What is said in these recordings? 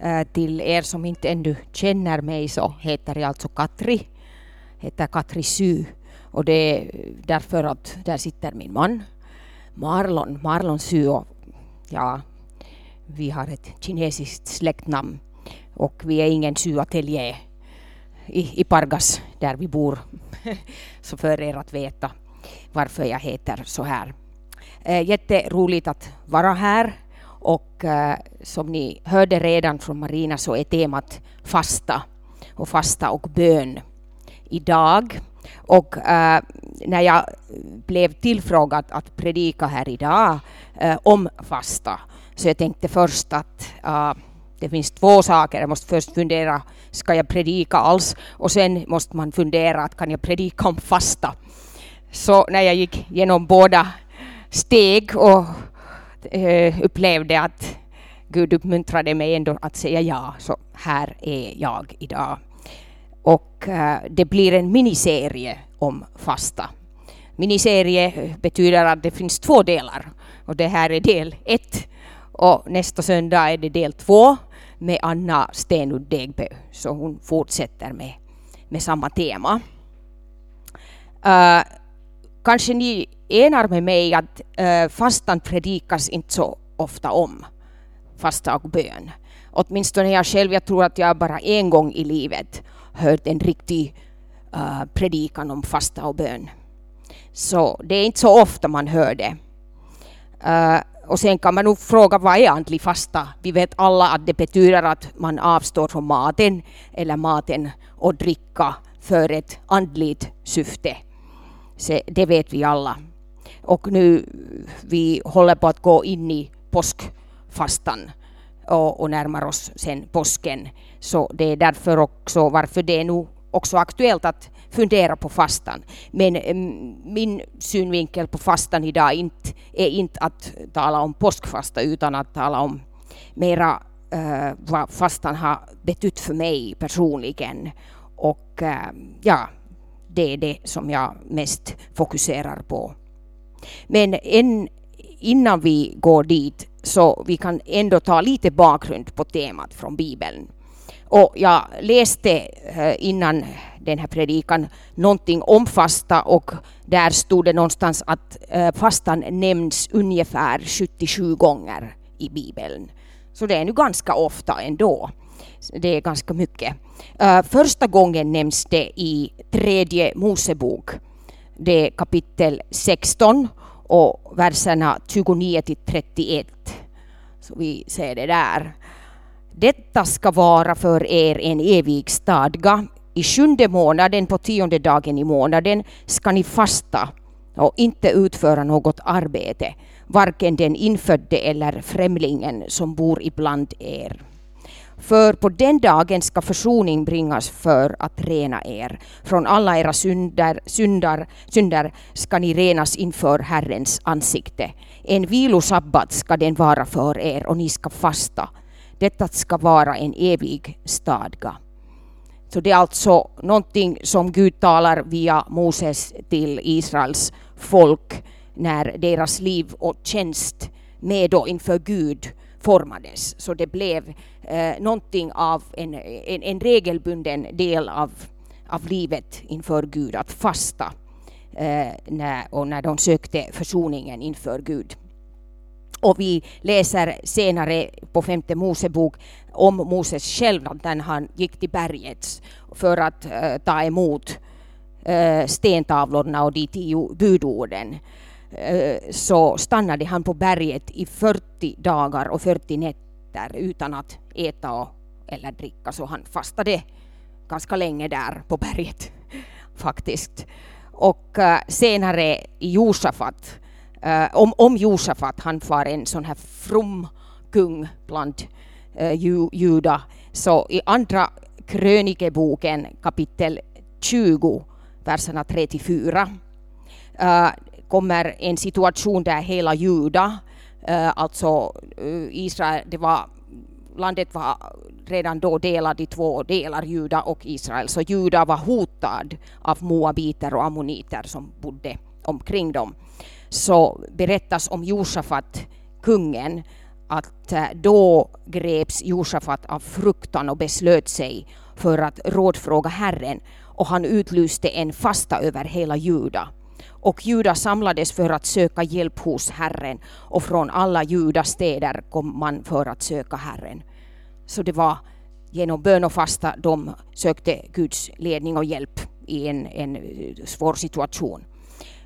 Äh, till er som inte ännu känner mig så heter jag alltså Katri, heter Katri Sy. Och det är därför att där sitter min man Marlon, Marlon Sy och ja, vi har ett kinesiskt släktnamn. Och vi är ingen syateljé i, i Pargas där vi bor. så för er att veta varför jag heter så här. Eh, jätteroligt att vara här och eh, som ni hörde redan från Marina så är temat fasta och fasta och bön idag. Och eh, när jag blev tillfrågad att predika här idag äh, om fasta så jag tänkte först att det finns två saker. Jag måste först fundera, ska jag predika alls? Och sen måste man fundera, att kan jag predika om fasta? Så när jag gick genom båda steg och eh, upplevde att Gud uppmuntrade mig ändå att säga ja, så här är jag idag. Och eh, det blir en miniserie om fasta. Miniserie eh, betyder att det finns två delar och det här är del ett och nästa söndag är det del två med Anna Stenud Degbö. Så hon fortsätter med, med samma tema. Uh, kanske ni enar med mig att eh, fastan predikas inte så ofta om. Fasta och bön. Åtminstone jag själv, jag tror att jag bara en gång i livet hört en riktig eh, predikan om fasta och bön. Så det är inte så ofta man hör det. Eh, och sen kan man nog fråga vad är andlig fasta? Vi vet alla att det betyder att man avstår från maten eller maten och dricka för ett andligt syfte se, det vet vi alla. Och nu vi håller på att gå in i påskfastan och, och närmar oss sen påsken. Så det är därför också varför det är nu också aktuellt att fundera på fastan. Men mm, min synvinkel på fastan idag inte, är inte att tala om påskfasta utan att tala om mera äh, vad fastan har betytt för mig personligen. Och äh, ja, det är det som jag mest fokuserar på. Men en, innan vi går dit så vi kan ändå ta lite bakgrund på temat från Bibeln. Och jag läste eh, innan den här predikan någonting om fasta och där stod det någonstans att eh, fastan nämns ungefär 77 gånger i Bibeln. Så det är nu ganska ofta ändå. Det är ganska mycket. Eh, första gången nämns det i tredje Mosebok. Det är kapitel 16 och verserna 29 till 31. Så vi ser det där. Detta ska vara för er en evig stadga. I sjunde månaden på tionde dagen i månaden ska ni fasta och inte utföra något arbete, varken den infödde eller främlingen som bor ibland er. För på den dagen ska försoning bringas för att rena er. Från alla era synder, synder, synder ska ni renas inför Herrens ansikte. En vilosabbat ska den vara för er och ni ska fasta. Detta ska vara en evig stadga. Så det är alltså någonting som Gud talar via Moses till Israels folk när deras liv och tjänst med och inför Gud formades. Så det blev eh, någonting av en, en, en, regelbunden del av, av livet inför Gud, att fasta eh, när, och när de sökte försoningen inför Gud. Och vi läser senare på femte Mosebok om Moses själv när han gick till berget för att eh, ta emot eh, stentavlorna och de tio budorden. Eh, så stannade han på berget i 40 dagar och 40 nätter utan att äta och, eller dricka. Så han fastade ganska länge där på berget faktiskt. Och eh, senare i Josafat eh, om, om Josafat, han var en sån här from kung bland uh, ju, juda. Så i andra krönikeboken kapitel 20, verserna 3-4, kommer en situation där hela juda, eh, alltså eh, Israel, det var, landet var redan då delad i två delar, Juda och Israel. Så Juda var hotad av moabiter och ammoniter som bodde omkring dem så berättas om Josafat, kungen, att eh, då greps Josafat av fruktan och beslöt sig för att rådfråga Herren och han utlyste en fasta över hela Juda. Och judar samlades för att söka hjälp hos Herren och från alla Judas städer kom man för att söka Herren. Så det var genom bön och fasta de sökte Guds ledning och hjälp i en, en eh, svår situation.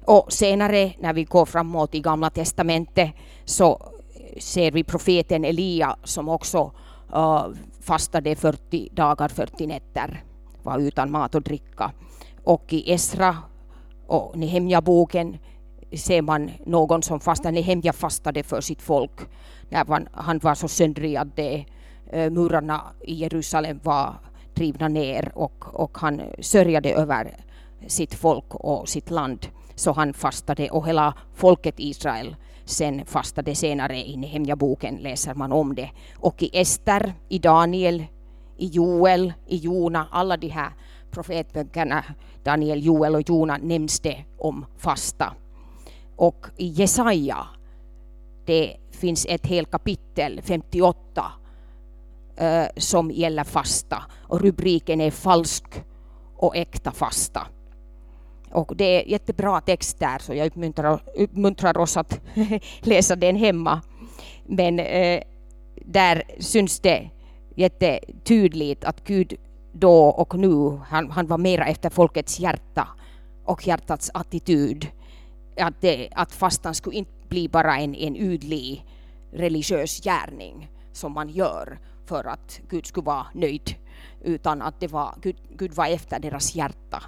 Och senare när vi går framåt i Gamla Testamentet så eh, ser vi profeten Elia som också uh, fastade 40 dagar, 40 nätter, var utan mat och dricka. Och i Esra och Nehemja-boken ser man någon som fastade, Nehemja fastade för sitt folk när han var så söndrig att det, eh, murarna i Jerusalem var drivna ner och, och han sörjade över sitt folk och sitt land. Så han fastade och hela folket Israel sen fastade senare i Nehemja-boken läser man om det. Och i Ester, i Daniel, i Joel, i Jona, alla de här profetböckerna, Daniel, Joel och Jona, nämns det om fasta. Och i Jesaja, det finns ett helt kapitel, 58, eh, som gäller fasta. Och rubriken är Falsk och äkta fasta. Och det är jättebra text där, så jag uppmuntrar, uppmuntrar oss att läsa den hemma. Men eh, där syns det jättetydligt att Gud då och nu, han, han var mera efter folkets hjärta och hjärtats attityd. Att, det, att fastan skulle inte bli bara en, en ytlig religiös gärning som man gör för att Gud skulle vara nöjd, utan att det var, Gud, Gud var efter deras hjärta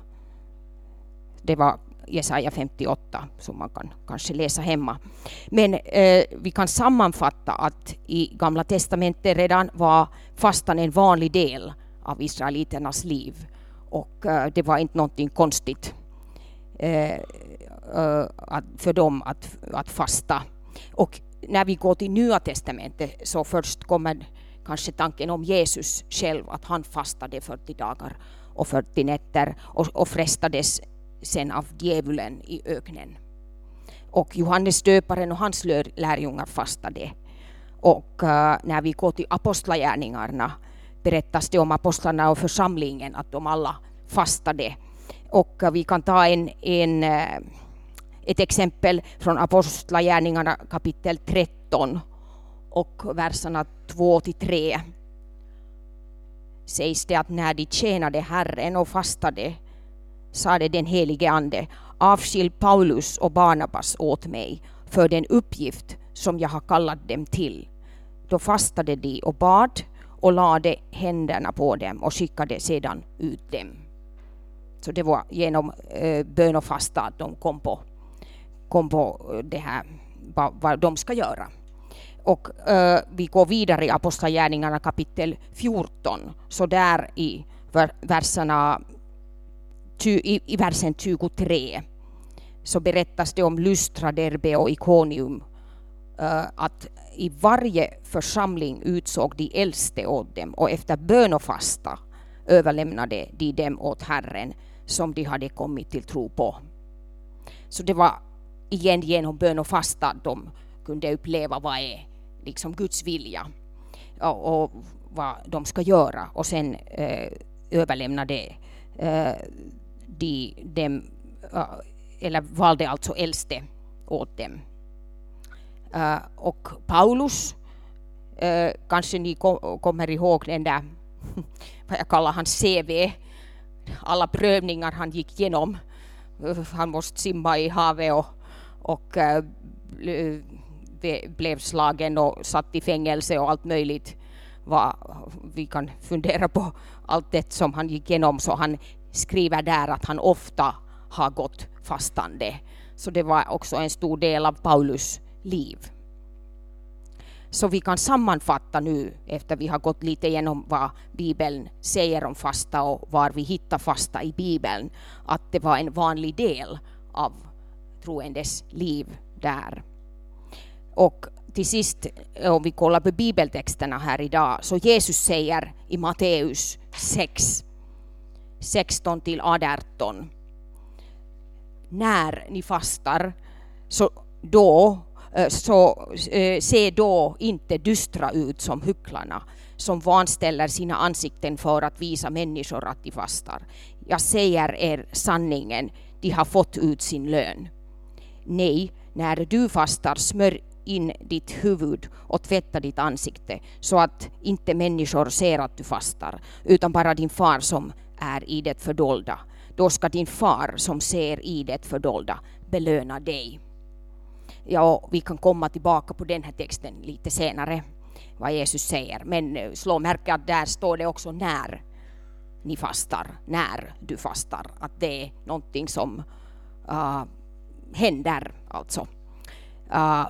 det var Jesaja 58 som man kan kanske läsa hemma. Men eh, vi kan sammanfatta att i Gamla Testamentet redan var fastan en vanlig del av israeliternas liv och eh, det var inte någonting konstigt eh, eh, för dem att, att fasta. Och när vi går till Nya Testamentet så först kommer kanske tanken om Jesus själv, att han fastade 40 dagar och 40 nätter och, och frestades sen av djävulen i öknen. Och Johannes döparen och hans lärjungar fastade. Och uh, när vi går till apostlagärningarna berättas det om apostlarna och församlingen att de alla fastade. Och vi kan ta en, en, eh, ett exempel från apostlagärningarna kapitel 13 och verserna 2 till 3 sägs det att när de tjänade Herren och fastade sade den helige Ande, avskilj Paulus och Barnabas åt mig för den uppgift som jag har kallat dem till. Då fastade de och bad och lade händerna på dem och skickade sedan ut dem. Så det var genom eh, bön och fasta att de kom på, kom på eh, det här, vad, vad de ska göra. Och eh, vi går vidare i Apostlagärningarna kapitel 14, så där i verserna i, i versen 23 så berättas det om Lystra, Derbe och Ikonium Eh, att i varje församling utsåg de äldste åt dem och efter bön och fasta överlämnade de dem åt Herren som de hade kommit till tro på. Så det var igen genom bön och fasta de kunde uppleva vad är liksom Guds vilja och, och vad de ska göra och sen eh, överlämnade eh, de dem, eh, eller valde alltså äldste åt dem. Eh, och Paulus, eh, kanske ni kommer ihåg den där, vad jag kallar hans CV, alla prövningar han gick igenom. Eh, han måste simma i havet och, och blev slagen och satt i fängelse och allt möjligt. vi kan fundera på allt det som han gick igenom så han skriver där att han ofta har gått fastande. Så det var också en stor del av Paulus liv. Så vi kan sammanfatta nu efter vi har gått lite igenom vad Bibeln säger om fasta och var vi hittar fasta i Bibeln, att det var en vanlig del av troendes liv där. Och till sist, om vi kollar på bibeltexterna här idag, så Jesus säger i Matteus 6 16 till 18. När ni fastar, så då Eh, så eh, se då inte dystra ut som hycklarna som vanställer sina ansikten för att visa människor att de fastar. Jag säger er sanningen, de har fått ut sin lön. Nej, när du fastar, smörj in ditt huvud och tvätta ditt ansikte så att inte människor ser att du fastar, utan bara din far som är i det fördolda. Då ska din far som ser i det fördolda belöna dig. Ja, vi kan komma tillbaka på den här texten lite senare, vad Jesus säger. Men eh, slå märke att där står det också när ni fastar, när du fastar. Att det är någonting som uh, händer alltså. Uh,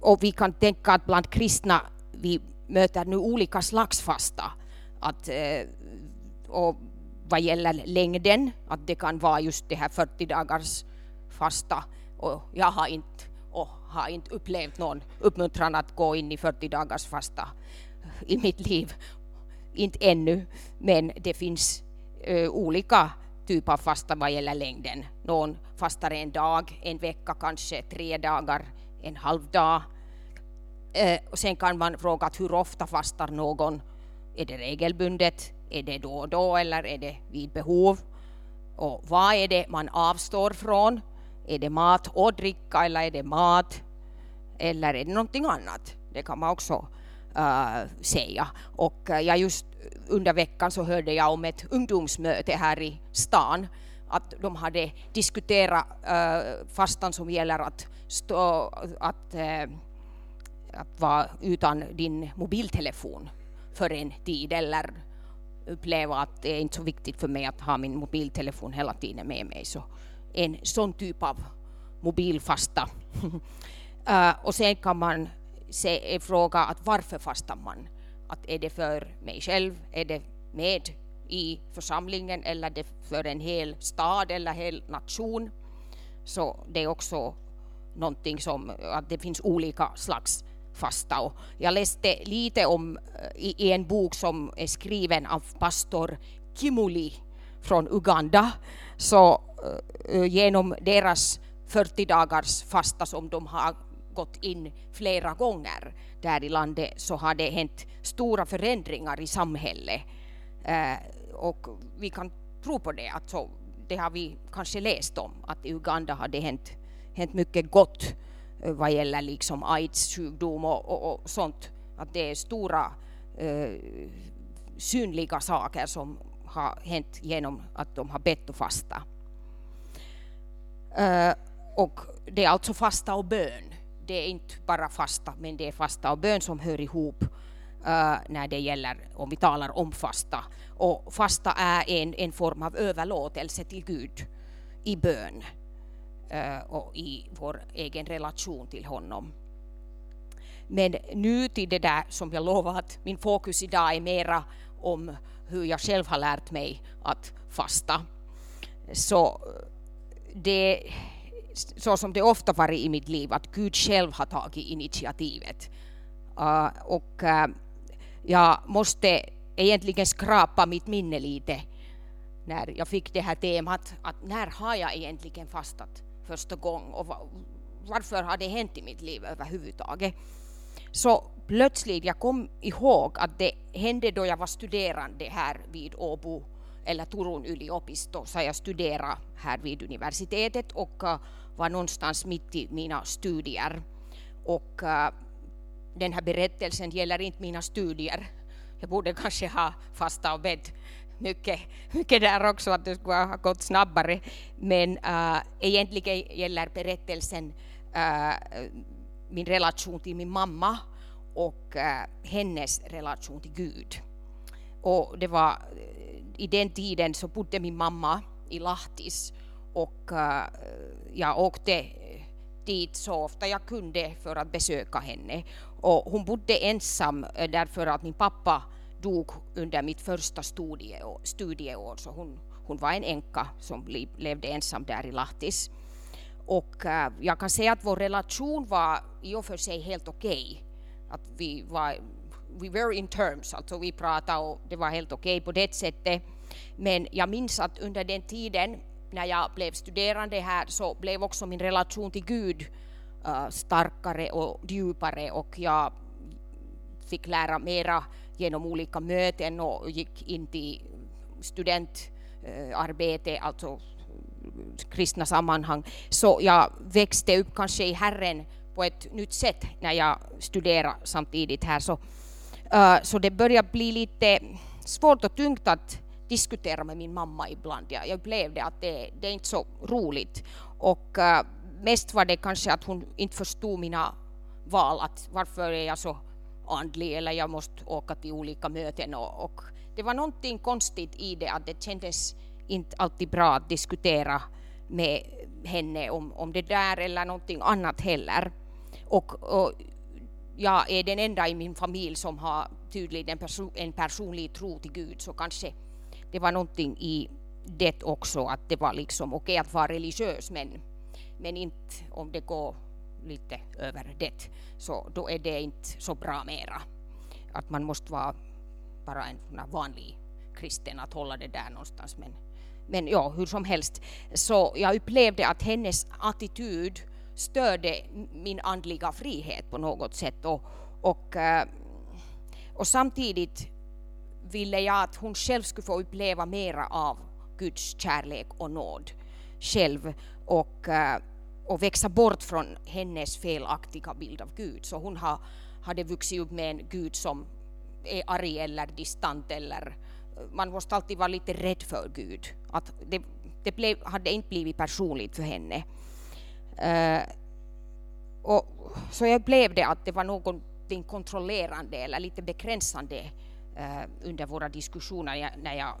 och vi kan tänka att bland kristna vi möter nu olika slags fasta. Att, uh, och vad gäller längden, att det kan vara just det här 40 dagars fasta och jag har inte, och har inte upplevt någon uppmuntran att gå in i 40 dagars fasta i mitt liv. Inte ännu, men det finns uh, olika typer av fasta vad gäller längden. Någon fastar en dag, en vecka kanske, tre dagar, en halv dag. Uh, och sen kan man fråga hur ofta fastar någon? Är det regelbundet? Är det då och då eller är det vid behov? Och vad är det man avstår från? Är det mat och dricka eller är det mat? Eller är det någonting annat? Det kan man också uh, säga. Och uh, jag just under veckan så hörde jag om ett ungdomsmöte här i stan att de hade diskuterat uh, fastan som gäller att, stå, att, att vara utan din mobiltelefon för en tid eller uppleva att det är inte så viktigt för mig att ha min mobiltelefon hela tiden med mig. Så en sån typ av mobilfasta. Äh, och sen kan man se, eh, fråga att varför fastar man? Att är det för mig själv? Är det med i församlingen eller det för en hel stad eller hel nation? Så det är också någonting som äh, att det finns olika slags fasta. Och jag läste lite om äh, i, i, en bok som är skriven av pastor Kimuli från Uganda. Så eh, eh, genom deras 40 dagars fasta som de har gått in flera gånger där i landet så har det hänt stora förändringar i samhället. Eh, och vi kan tro på det. Alltså, det har vi kanske läst om, att i Uganda har det hänt, hänt mycket gott Eh, vad gäller liksom aids-sjukdom och, och, och, sånt. Att det är stora eh, synliga saker som har hänt genom att de har bett och fasta. Eh, och det är alltså fasta och bön. Det är inte bara fasta, men det är fasta och bön som hör ihop eh, när det gäller, om vi talar om fasta. Och fasta är en, en form av överlåtelse till Gud i bön. Eh, och i vår egen relation till honom. Men nu till det där som jag lovat, min fokus idag är mera om hur jag själv har lärt mig att fasta. Så eh, det så som det ofta varit i mitt liv, att Gud själv har tagit initiativet. Uh, och uh, jag måste egentligen skrapa mitt minne lite när jag fick det här temat, att när har jag egentligen fastat? första gången och varför har det hänt i mitt liv överhuvudtaget. Så plötsligt jag kom ihåg att det hände då jag var studerande här vid Åbo eller Turun yliopisto, så jag studerade här vid universitetet och eh, var någonstans mitt i mina studier. Och eh, den här berättelsen gäller inte mina studier. Jag borde kanske ha fasta och bett mycket, mycket där också, att det skulle ha gått snabbare. Men äh, egentligen gäller berättelsen äh, min relation till min mamma och eh, hennes relation till Gud. Och det var eh, i den tiden så bodde min mamma i Lahtis och eh, jag åkte dit så ofta jag kunde för att besöka henne. Och hon bodde ensam därför att min pappa dog under mitt första studieår, studieår så hon, hon var en änka som levde ensam där i Lahtis. Och äh, jag kan säga att vår relation var i och för sig helt okej. Okay. Att vi var we were in terms, alltså vi pratade och det var helt okej okay på det sättet. Men jag minns att under den tiden när jag blev studerande här så blev också min relation till Gud äh, starkare och djupare och jag fick lära mera genom olika möten och gick in till studentarbete, alltså kristna sammanhang. Så jag växte upp kanske i Herren på ett nytt sätt när jag studerade samtidigt här. Så, uh, så det började bli lite svårt och tungt att diskutera med min mamma ibland. Jag, jag upplevde att det, det är inte så roligt. Och uh, mest var det kanske att hon inte förstod mina val, att varför är jag så andlig eller jag måste åka till olika möten. Och, och det var någonting konstigt i det, att det kändes inte alltid bra att diskutera med henne om, om det där eller någonting annat heller. Och, och jag är den enda i min familj som har tydligen en, perso en personlig tro till Gud, så kanske det var någonting i det också, att det var liksom okej okay att vara religiös, men, men inte om det går lite över det, så då är det inte så bra mera. Att man måste vara bara en vanlig kristen att hålla det där någonstans. Men, men ja, hur som helst. Så jag upplevde att hennes attityd störde min andliga frihet på något sätt. Och, och, eh, och samtidigt ville jag att hon själv skulle få uppleva mera av Guds kärlek och nåd själv och, eh, och växa bort från hennes felaktiga bild av Gud. Så hon ha, hade vuxit upp med en Gud som är arg eller distant eller man måste alltid vara lite rädd för Gud. Att det, det blev, hade inte blivit personligt för henne. Uh, och, så jag upplevde att det var någonting kontrollerande eller lite begränsande uh, under våra diskussioner jag, när jag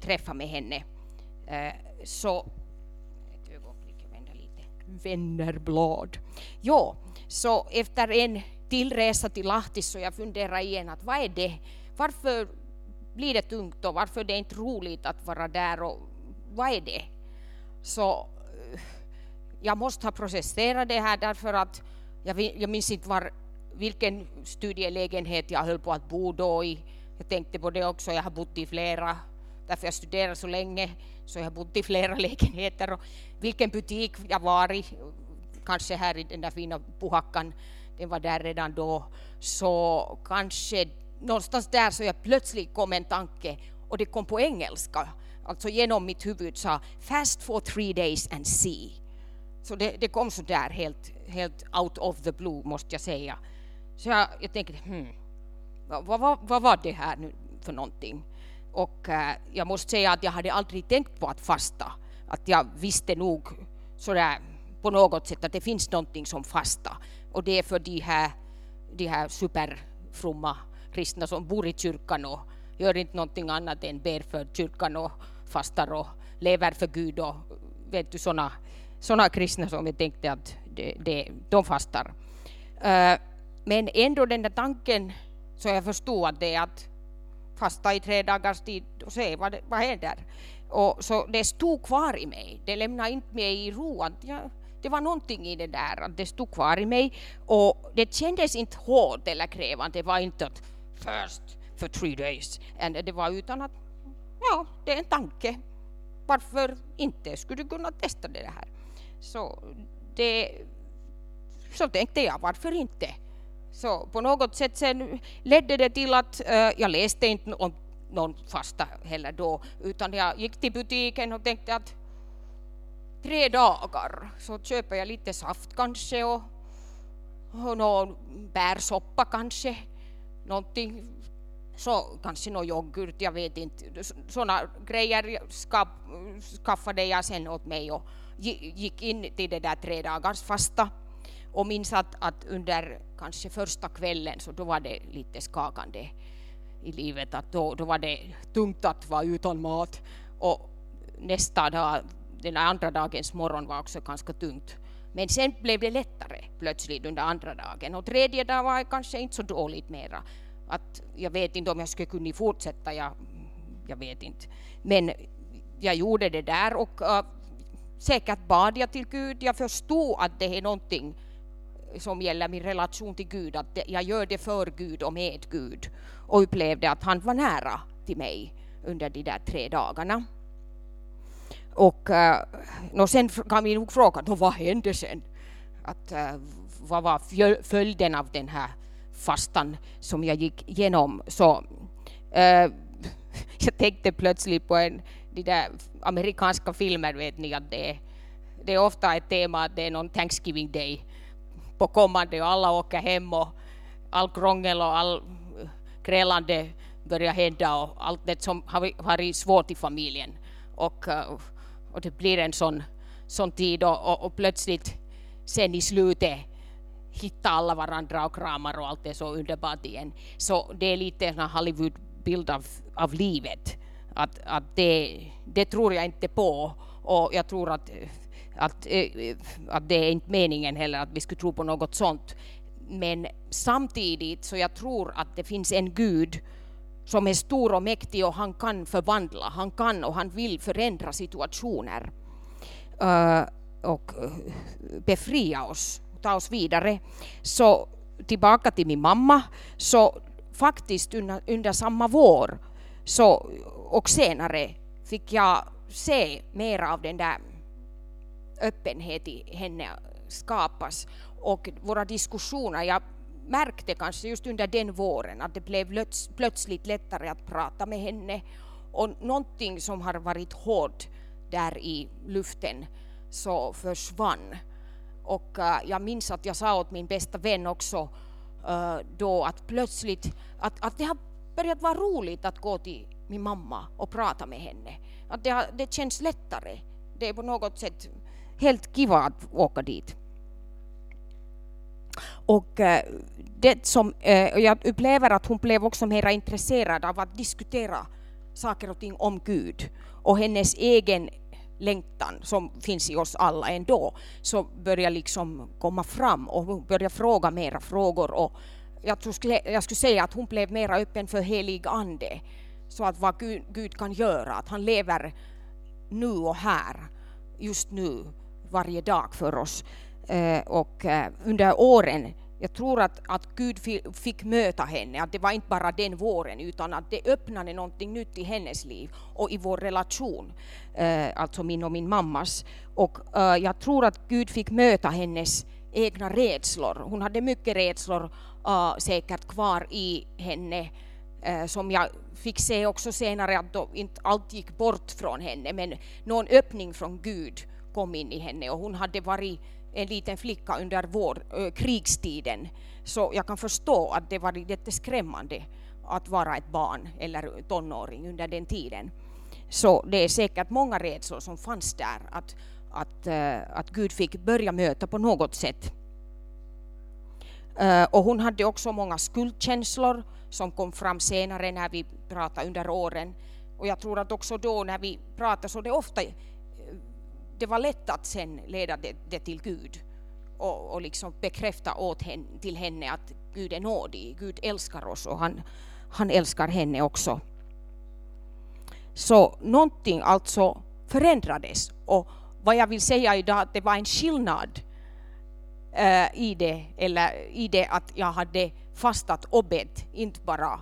träffade med henne. Uh, så ett ögonblick, jag vänder lite. Vännerblad. Jo, så efter en till resa till Lahti så jag funderar igen att vad är det? Varför blir det tungt och varför det är inte roligt att vara där och vad är det? Så eh, jag måste ha processerat det här därför att jag, jag minns inte var, vilken studielägenhet jag höll på att bo då i. Jag tänkte på det också, jag har bott i flera, därför jag studerar så länge, så jag har bott i flera lägenheter och vilken butik jag var i, kanske här i den där fina Puhakkan, den var där redan då, så kanske någonstans där så jag plötsligt kom en tanke och det kom på engelska, alltså genom mitt huvud sa fast for three days and see. Så det, det kom så där helt, helt out of the blue måste jag säga. Så jag, jag tänkte, hmm, vad, vad, vad var det här nu för någonting? Och äh, jag måste säga att jag hade aldrig tänkt på att fasta. Att jag visste nog sådär på något sätt att det finns någonting som fasta. Och det är för de här, de här superfromma kristna som bor i kyrkan och gör inte någonting annat än ber för kyrkan och fastar och lever för Gud och vet du sådana såna kristna som jag tänkte att de, de, de fastar. Uh, men ändå den där tanken så jag förstod att det är att fasta i tre dagars tid och se vad, det, vad händer. Och så det stod kvar i mig, det lämnade inte mig i ro. Att jag, det var någonting i det där, att det stod kvar i mig och det kändes inte hårt eller krävande. Det var inte att first for three days. And det var utan att, ja, det är en tanke. Varför inte? Skulle du kunna testa det här? Så, det, så tänkte jag, varför inte? Så på något sätt sen ledde det till att uh, jag läste inte om någon fasta heller då, utan jag gick till butiken och tänkte att tre dagar så köper jag lite saft kanske och, och någon bärsoppa kanske någonting, så kanske någon yoghurt, jag vet inte. Sådana grejer skaffade jag sen åt mig och gick in till det där tre dagars fasta och minns att, att under kanske första kvällen så då var det lite skakande i livet att då, då var det tungt att vara utan mat och nästa dag, den andra dagens morgon var också ganska tungt. Men sen blev det lättare plötsligt under andra dagen och tredje dagen var kanske inte så dåligt mera. Att jag vet inte om jag skulle kunna fortsätta, jag, jag vet inte. Men jag gjorde det där och uh, säkert bad jag till Gud. Jag förstod att det är någonting som gäller min relation till Gud, att jag gör det för Gud och med Gud och upplevde att han var nära till mig under de där tre dagarna. Och eh, no, sen kan vi nog fråga, då vad hände sen? att uh, vad var följden av den här fastan som jag gick igenom. Så uh, jag tänkte plötsligt på en, de där amerikanska filmer, vet ni att det är, det är ofta ett tema att det är någon Thanksgiving Day på kommande och alla åker hem och all krångel och all grälande börjar hända och allt det som har varit svårt i familjen. Och, och det blir en sån, sån tid och, och, och plötsligt sen i slutet hitta alla varandra och kramar och allt är så underbart igen. Så det är lite en Hollywood-bild av, av livet. Att, att det, det tror jag inte på och jag tror att, att, eh, att det är inte meningen heller att vi skulle tro på något sånt. Men samtidigt så jag tror att det finns en Gud som är stor och mäktig och han kan förvandla, han kan och han vill förändra situationer eh, och eh, befria oss, ta oss vidare. Så tillbaka till min mamma, så faktiskt under, under samma vår så, och senare fick jag se mer av den där öppenhet i henne skapas och våra diskussioner. Jag märkte kanske just under den våren att det blev plötsligt lättare att prata med henne och någonting som har varit hårt där i luften så försvann. Och äh, jag minns att jag sa åt min bästa vän också äh, då att plötsligt att, att det har börjat vara roligt att gå till min mamma och prata med henne. Att det, har, det känns lättare. Det är på något sätt helt kiva att åka dit. Och eh, det som, eh, jag upplever att hon blev också mer intresserad av att diskutera saker och ting om Gud och hennes egen längtan som finns i oss alla ändå, så börjar liksom komma fram och hon börjar fråga mera frågor och jag, skulle, jag skulle säga att hon blev mera öppen för helig ande, så att vad Gud, Gud kan göra, att han lever nu och här, just nu, varje dag för oss. Eh, och eh, under åren jag tror att, att Gud fick möta henne, att det var inte bara den våren utan att det öppnade någonting nytt i hennes liv och i vår relation, eh, alltså min och min mammas. Och eh, jag tror att Gud fick möta hennes egna rädslor. Hon hade mycket rädslor eh, säkert kvar i henne som jag fick se också senare att då inte allt gick bort från henne men någon öppning från Gud kom in i henne och hon hade varit en liten flicka under vår, äh, krigstiden. Så jag kan förstå att det var jätteskrämmande att vara ett barn eller tonåring under den tiden. Så det är säkert många rädslor som fanns där att, att, äh, att Gud fick börja möta på något sätt. Äh, och hon hade också många skuldkänslor som kom fram senare när vi pratade under åren. Och jag tror att också då när vi pratade så det ofta det var lätt att sen leda det, det till Gud och, och liksom bekräfta åt henne, till henne att Gud är nådig, Gud älskar oss och han, han älskar henne också. Så någonting alltså förändrades och vad jag vill säga idag att det var en skillnad eh, i, det, eller i det att jag hade fastat och bett, inte bara,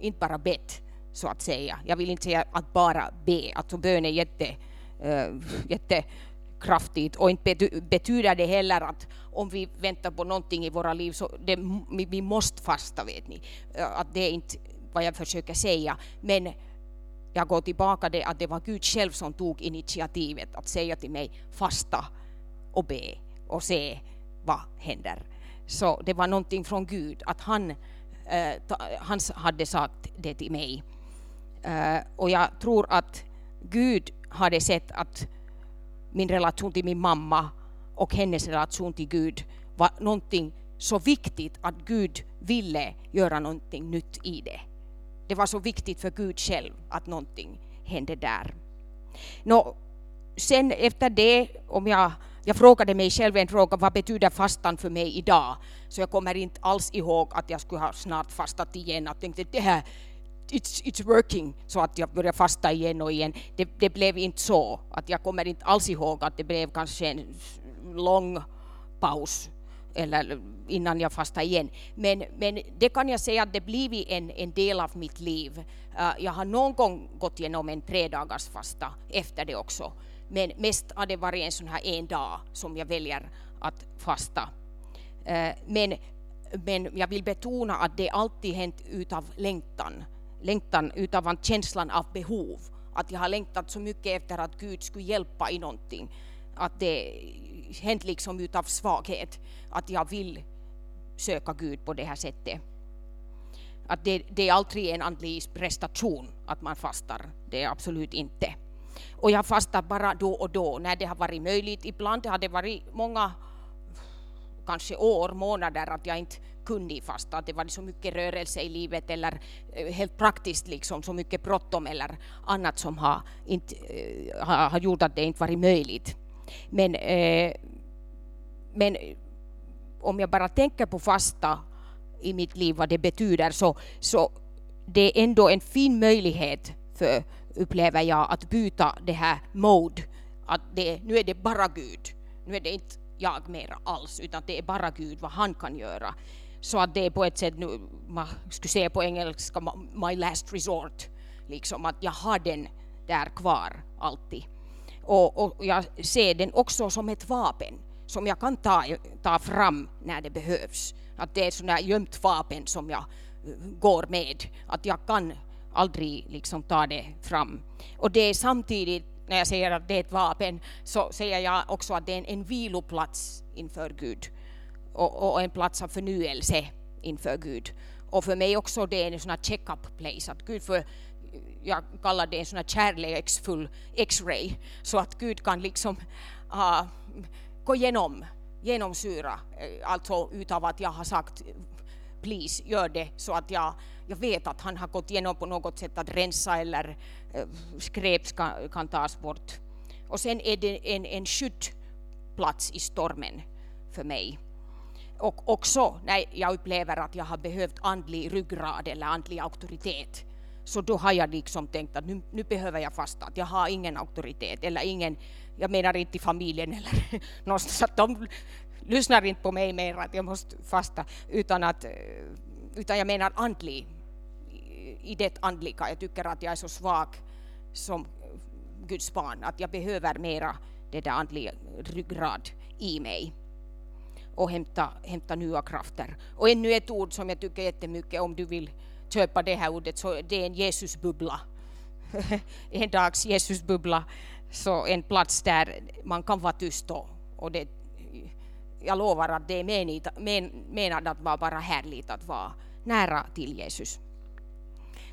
inte bara bett så att säga. Jag vill inte säga att bara be, alltså bön är jätte Eh, äh, jättekraftigt och inte betyder det heller att om vi väntar på någonting i våra liv så det, vi måste fasta vet ni. Eh, att det är inte vad jag försöker säga men jag går tillbaka till att det var Gud själv som tog initiativet att säga till mig fasta och be och se vad händer. Så det var någonting från Gud att han, eh, han hade sagt det till mig. Eh, och jag tror att Gud hade sett att min relation till min mamma och hennes relation till Gud var någonting så viktigt att Gud ville göra någonting nytt i det. Det var så viktigt för Gud själv att någonting hände där. Nå, sen efter det, om jag, jag frågade mig själv en fråga, vad betyder fastan för mig idag? Så jag kommer inte alls ihåg att jag skulle ha snart fastat igen. Jag tänkte det här, it's, it's working, så att jag började fasta igen och igen. Det, det, blev inte så, att jag kommer inte alls ihåg att det blev kanske en lång paus eller innan jag fastade igen. Men, men det kan jag säga att det blivit en, en del av mitt liv. Uh, jag har någon gång gått igenom en tre dagars fasta efter det också. Men mest har det varit en sån här en dag som jag väljer att fasta. Uh, men, men jag vill betona att det alltid hänt utav längtan. Längtan utav känslan av behov. Att jag har längtat så mycket efter att Gud skulle hjälpa i någonting. Att det hänt liksom utav svaghet. Att jag vill söka Gud på det här sättet. Att det, det är aldrig en andlig prestation att man fastar. Det är absolut inte. Och jag fastar bara då och då när det har varit möjligt. Ibland har det varit många, kanske år, månader att jag inte kunde fasta. Att det var så mycket rörelse i livet eller eh, helt praktiskt liksom så mycket bråttom eller annat som har, inte, eh, har, gjort att det inte varit möjligt. Men, eh, men om jag bara tänker på fasta i mitt liv, vad det betyder, så, så det är ändå en fin möjlighet för, upplever jag, att byta det här mode. Att det, nu är det bara Gud. Nu är det inte jag mer alls, utan det är bara Gud, vad han kan göra. Så att det är på ett sätt, nu, man skulle säga på engelska, my last resort. Liksom att jag har den där kvar alltid. Och, och jag ser den också som ett vapen som jag kan ta, ta fram när det behövs. Att det är sådana här gömt vapen som jag eh, går med. Att jag kan aldrig liksom ta det fram. Och det är samtidigt, när jag säger att det är ett vapen, så säger jag också att det är en, en viloplats inför Gud. Och, och, en plats av förnyelse inför Gud. Och för mig också det är en sån här check-up place. Att Gud för, jag kallar det en sån här kärleksfull X-ray. Så att Gud kan liksom uh, gå igenom, genomsyra, eh, alltså utav att jag har sagt please gör det så att jag, jag vet att han har gått igenom på något sätt att rensa eller eh, skräp ska, kan tas bort. Och sen är det en, en skyddplats i stormen för mig. Och också när jag upplever att jag har behövt andlig ryggrad eller andlig auktoritet så då har jag liksom tänkt att nu, nu behöver jag fasta, att jag har ingen auktoritet eller ingen, jag menar inte i familjen eller någonstans att de lyssnar inte på mig mer att jag måste fasta, utan att utan eh, jag menar andlig, i det andliga. Jag tycker att jag är så svag som eh, Guds barn, att jag behöver mera det där andliga ryggrad i mig och hämta, hämta nya krafter. Och ännu ett ord som jag tycker jättemycket om du vill köpa det här ordet, så det är en Jesusbubbla. en dags Jesusbubbla, så en plats där man kan vara tyst och, och det, jag lovar att det är menat, men, menad att vara bara härligt att vara nära till Jesus.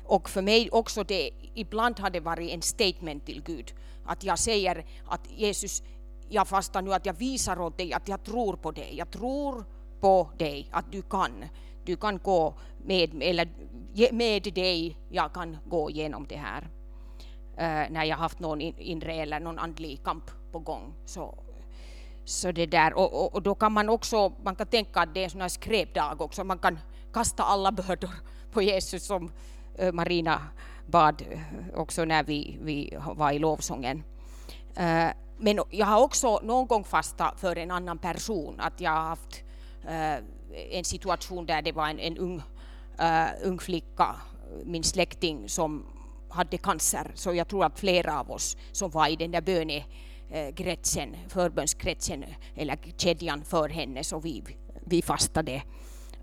Och för mig också det, ibland har det varit en statement till Gud. Att jag säger att Jesus, jag fastar nu att jag visar åt dig att jag tror på dig. Jag tror på dig, att du kan. Du kan gå med, eller med dig, jag kan gå igenom det här. Uh, när jag haft någon inre eller någon andlig kamp på gång. Så, så det där. Och, och, och, då kan man också, man kan tänka att det är en sån här skräpdag också. Man kan kasta alla bördor på Jesus som eh, Marina bad eh, också när vi, vi var i lovsången. Eh, men jag har också någon gång fastat för en annan person. Att jag har haft en situation där det var en, en ung, ung flicka, min släkting, som hade cancer. Så jag tror att flera av oss som var i den där Eh, kretsen, förbönskretsen eller kedjan för henne, så vi, vi fastade.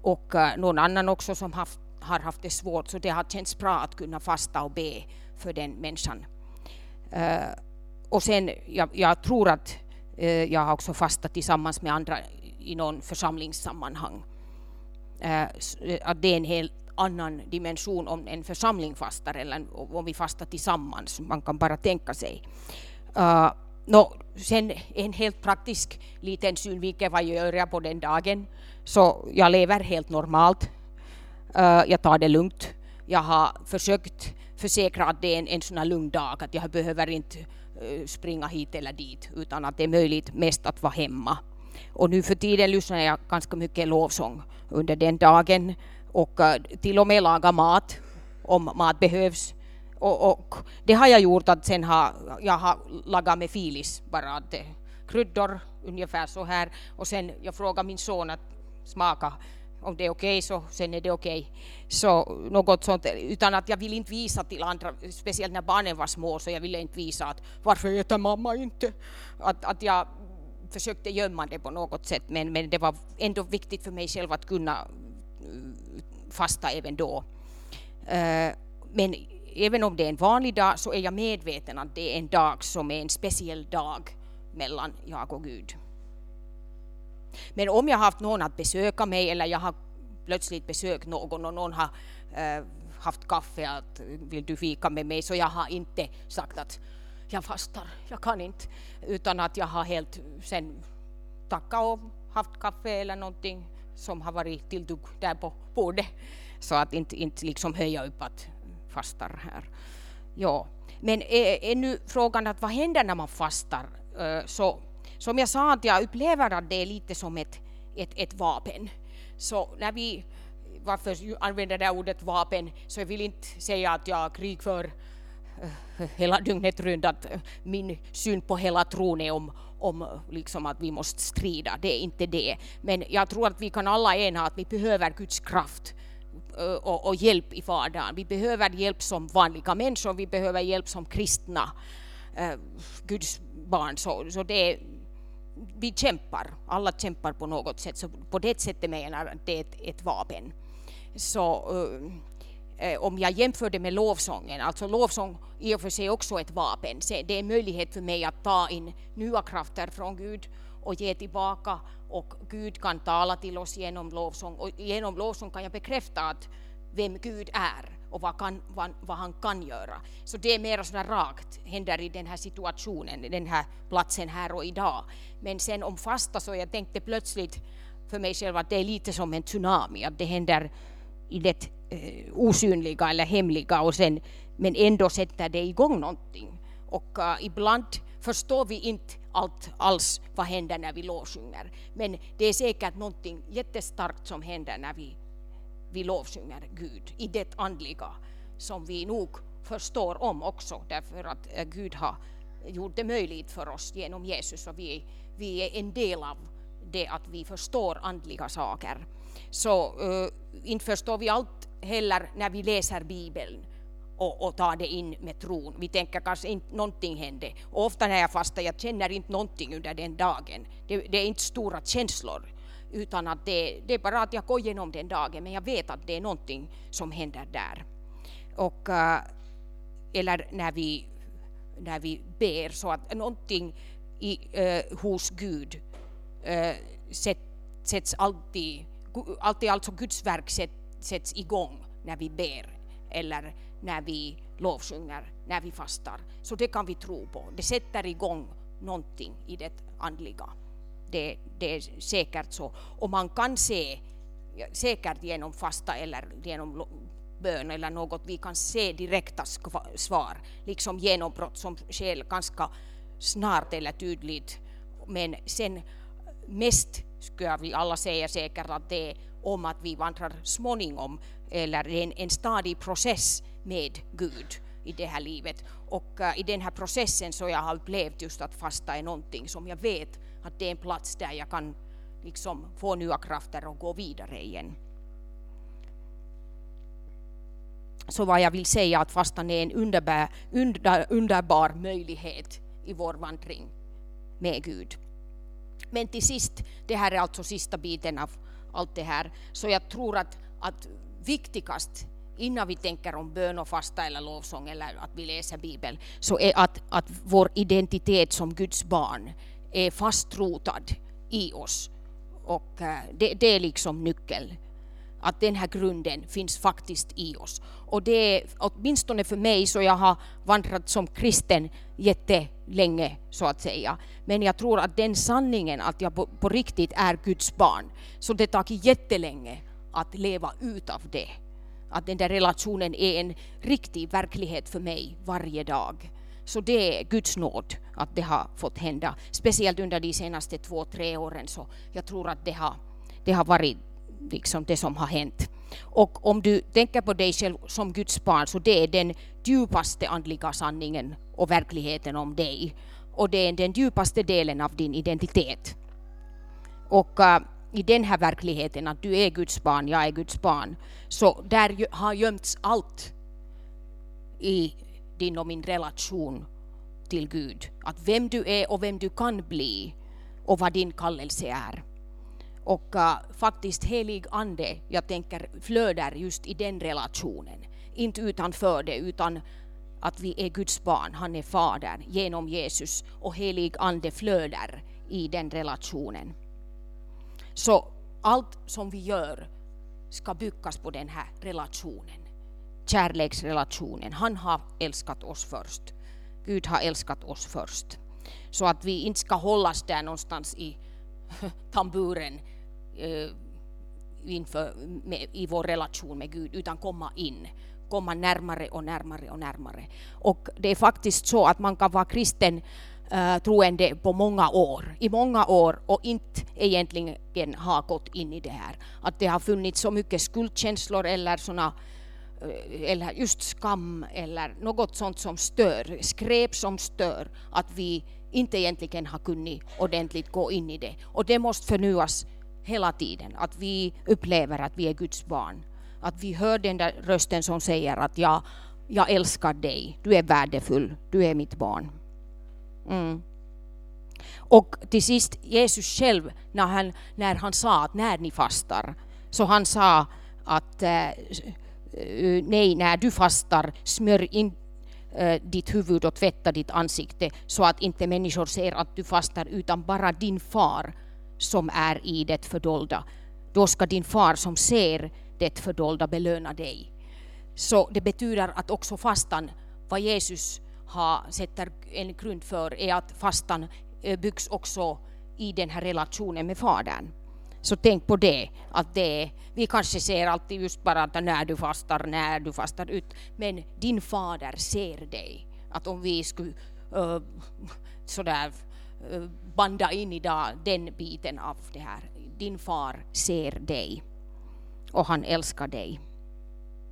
Och eh, någon annan också som haft, har haft det svårt, så det har känts bra att kunna fasta och be för den människan. Eh, och sen, jag, jag tror att jag har också fastat tillsammans med andra i någon församlingssammanhang. att det är en helt annan dimension om en församling fastar eller om vi fastar tillsammans. Man kan bara tänka sig. No, sen en helt praktisk liten synvinkel vad gör jag på den dagen. Så jag lever helt normalt. Uh, jag tar det lugnt. Jag har försökt försäkra att det är en, en sån här lugn dag, att jag behöver inte uh, springa hit eller dit, utan att det är möjligt mest att vara hemma. Och nu för tiden lyssnar jag ganska mycket lovsång under den dagen och uh, till och med laga mat om mat behövs. Och, och, det har jag gjort att sen har jag har lagat med filis bara att det, kryddor ungefär så här och sen jag frågar min son att smaka om det är okej okay, så sen är det okej. Okay. Så något sånt, utan att jag vill inte visa till andra, speciellt när barnen var små så jag ville inte visa att varför äter mamma inte? Att, att jag försökte gömma det på något sätt men, men det var ändå viktigt för mig själv att kunna mm, fasta även då. Eh, men även om det är en vanlig dag så är jag medveten att det är en dag som är en speciell dag mellan jag och Gud. Men om jag har haft någon att besöka mig eller jag har plötsligt besökt någon och någon har äh, haft kaffe att vill du fika med mig så jag har inte sagt att jag fastar, jag kan inte. Utan att jag har helt sen tackat och haft kaffe eller någonting som har varit tilltugg där på bordet. Så att inte, inte liksom höja upp att fastar här. Ja, men är, är nu frågan att vad händer när man fastar? Så som jag sa att jag upplever att det är lite som ett, ett, ett vapen. Så när vi, varför använder det ordet vapen, så jag vill inte säga att jag krigför hela dygnet runt att min syn på hela tron är om, om liksom att vi måste strida. Det är inte det. Men jag tror att vi kan alla ena att vi behöver Guds kraft Eh, och, och, hjälp i vardagen. Vi behöver hjälp som vanliga människor, vi behöver hjälp som kristna eh, Guds barn. Så, så det är, vi kämpar, alla kämpar på något sätt. Så på det sättet menar jag att det är ett, ett vapen. Så eh, eh, om jag jämför det med lovsången, alltså lovsång i och för sig också ett vapen. Det är en möjlighet för mig att ta in nya krafter från Gud och ge tillbaka och Gud kan tala till oss genom lovsång och genom lovsång kan jag bekräfta att vem Gud är och vad, kan, vad, vad, han kan göra. Så det är mer sådär rakt, händer i den här situationen, den här platsen här och idag. Men sen om fasta så jag tänkte plötsligt för mig själv att det är lite som en tsunami, att det händer i det eh, osynliga eller hemliga och sen, men ändå sätter det igång någonting. Och uh, ibland förstår vi inte allt alls vad händer när vi lovsjunger. Men det är säkert någonting jättestarkt som händer när vi, vi lovsjunger Gud i det andliga som vi nog förstår om också därför att eh, Gud har gjort det möjligt för oss genom Jesus och vi, vi är en del av det att vi förstår andliga saker. Så uh, inte förstår vi allt heller när vi läser Bibeln och, och ta det in med tron. Vi tänker kanske inte någonting hände. Och ofta när jag fastar, jag känner inte någonting under den dagen. Det, det är inte stora känslor utan att det, det, är bara att jag går igenom den dagen men jag vet att det är någonting som händer där. Och, eh, eller när vi, när vi ber så att någonting i, eh, hos Gud eh, sätt, sätts alltid, alltid alltså Guds verk sätt, sätts igång när vi ber eller när vi lovsjunger, när vi fastar. Så det kan vi tro på. Det sätter igång någonting i det andliga. Det, det är säkert så. Och man kan se, säkert genom fasta eller genom bön eller något, vi kan se direkta svar, liksom genombrott som sker ganska snart eller tydligt. Men sen mest skulle vi alla säga säkert att det är om att vi vandrar småningom eller en, en stadig process med Gud i det här livet. Och uh, i den här processen så jag har upplevt just att fasta är någonting som jag vet att det är en plats där jag kan liksom få nya krafter och gå vidare igen. Så vad jag vill säga att fastan är en underbar, under, underbar möjlighet i vår vandring med Gud. Men till sist, det här är alltså sista biten av allt det här, så jag tror att, att viktigast innan vi tänker om bön och fasta eller lovsång eller att vi läser Bibeln, så är att, att vår identitet som Guds barn är fastrotad i oss. Och eh, det, det är liksom nyckeln. Att den här grunden finns faktiskt i oss. Och det är åtminstone för mig, så jag har vandrat som kristen jättelänge så att säga. Men jag tror att den sanningen att jag på, på riktigt är Guds barn, så det tar jättelänge att leva utav det. Att den där relationen är en riktig verklighet för mig varje dag. Så det är Guds nåd att det har fått hända. Speciellt under de senaste två, tre åren så jag tror att det har, det har varit liksom det som har hänt. Och om du tänker på dig själv som Guds barn så det är den djupaste andliga sanningen och verkligheten om dig. Och det är den djupaste delen av din identitet. Och eh, i den här verkligheten att du är Guds barn, jag är Guds barn, så där har gömts allt i din och min relation till Gud. Att vem du är och vem du kan bli och vad din kallelse är. Och uh, faktiskt helig ande, jag tänker flödar just i den relationen. Inte utanför det, utan att vi är Guds barn, han är fader genom Jesus och helig ande flödar i den relationen. Så allt som vi gör ska byggas på den här relationen. Kärleksrelationen. Han har älskat oss först. Gud har älskat oss först. Så att vi inte ska hållas där någonstans i tamburen eh, inför, med, i vår relation med Gud, utan komma in komma närmare och närmare och närmare. Och det är faktiskt så att man kan vara kristen uh, troende på många år, i många år och inte egentligen ha gått in i det här. Att det har funnits så mycket skuldkänslor eller såna eh, eller just skam eller något sånt som stör, skräp som stör, att vi inte egentligen har kunnat ordentligt gå in i det. Och det måste förnyas hela tiden, att vi upplever att vi är Guds barn. Att vi hör den där rösten som säger att jag, jag älskar dig, du är värdefull, du är mitt barn. Mm. Och till sist Jesus själv, när han, när han sa att när ni fastar, så han sa att äh, nej, när du fastar, smörj in äh, ditt huvud och tvätta ditt ansikte så att inte människor ser att du fastar, utan bara din far som är i det fördolda. Då ska din far som ser det fördolda belöna dig. Så det betyder att också fastan, vad Jesus ha, sätter en grund för, är att fastan eh, byggs också i den här relationen med Fadern. Så tänk på det, att det, vi kanske ser alltid just bara att när du fastar, när du fastar ut, men din fader ser dig. Att om vi skulle uh, sådär uh, banda in idag den biten av det här, din far ser dig och han älskar dig.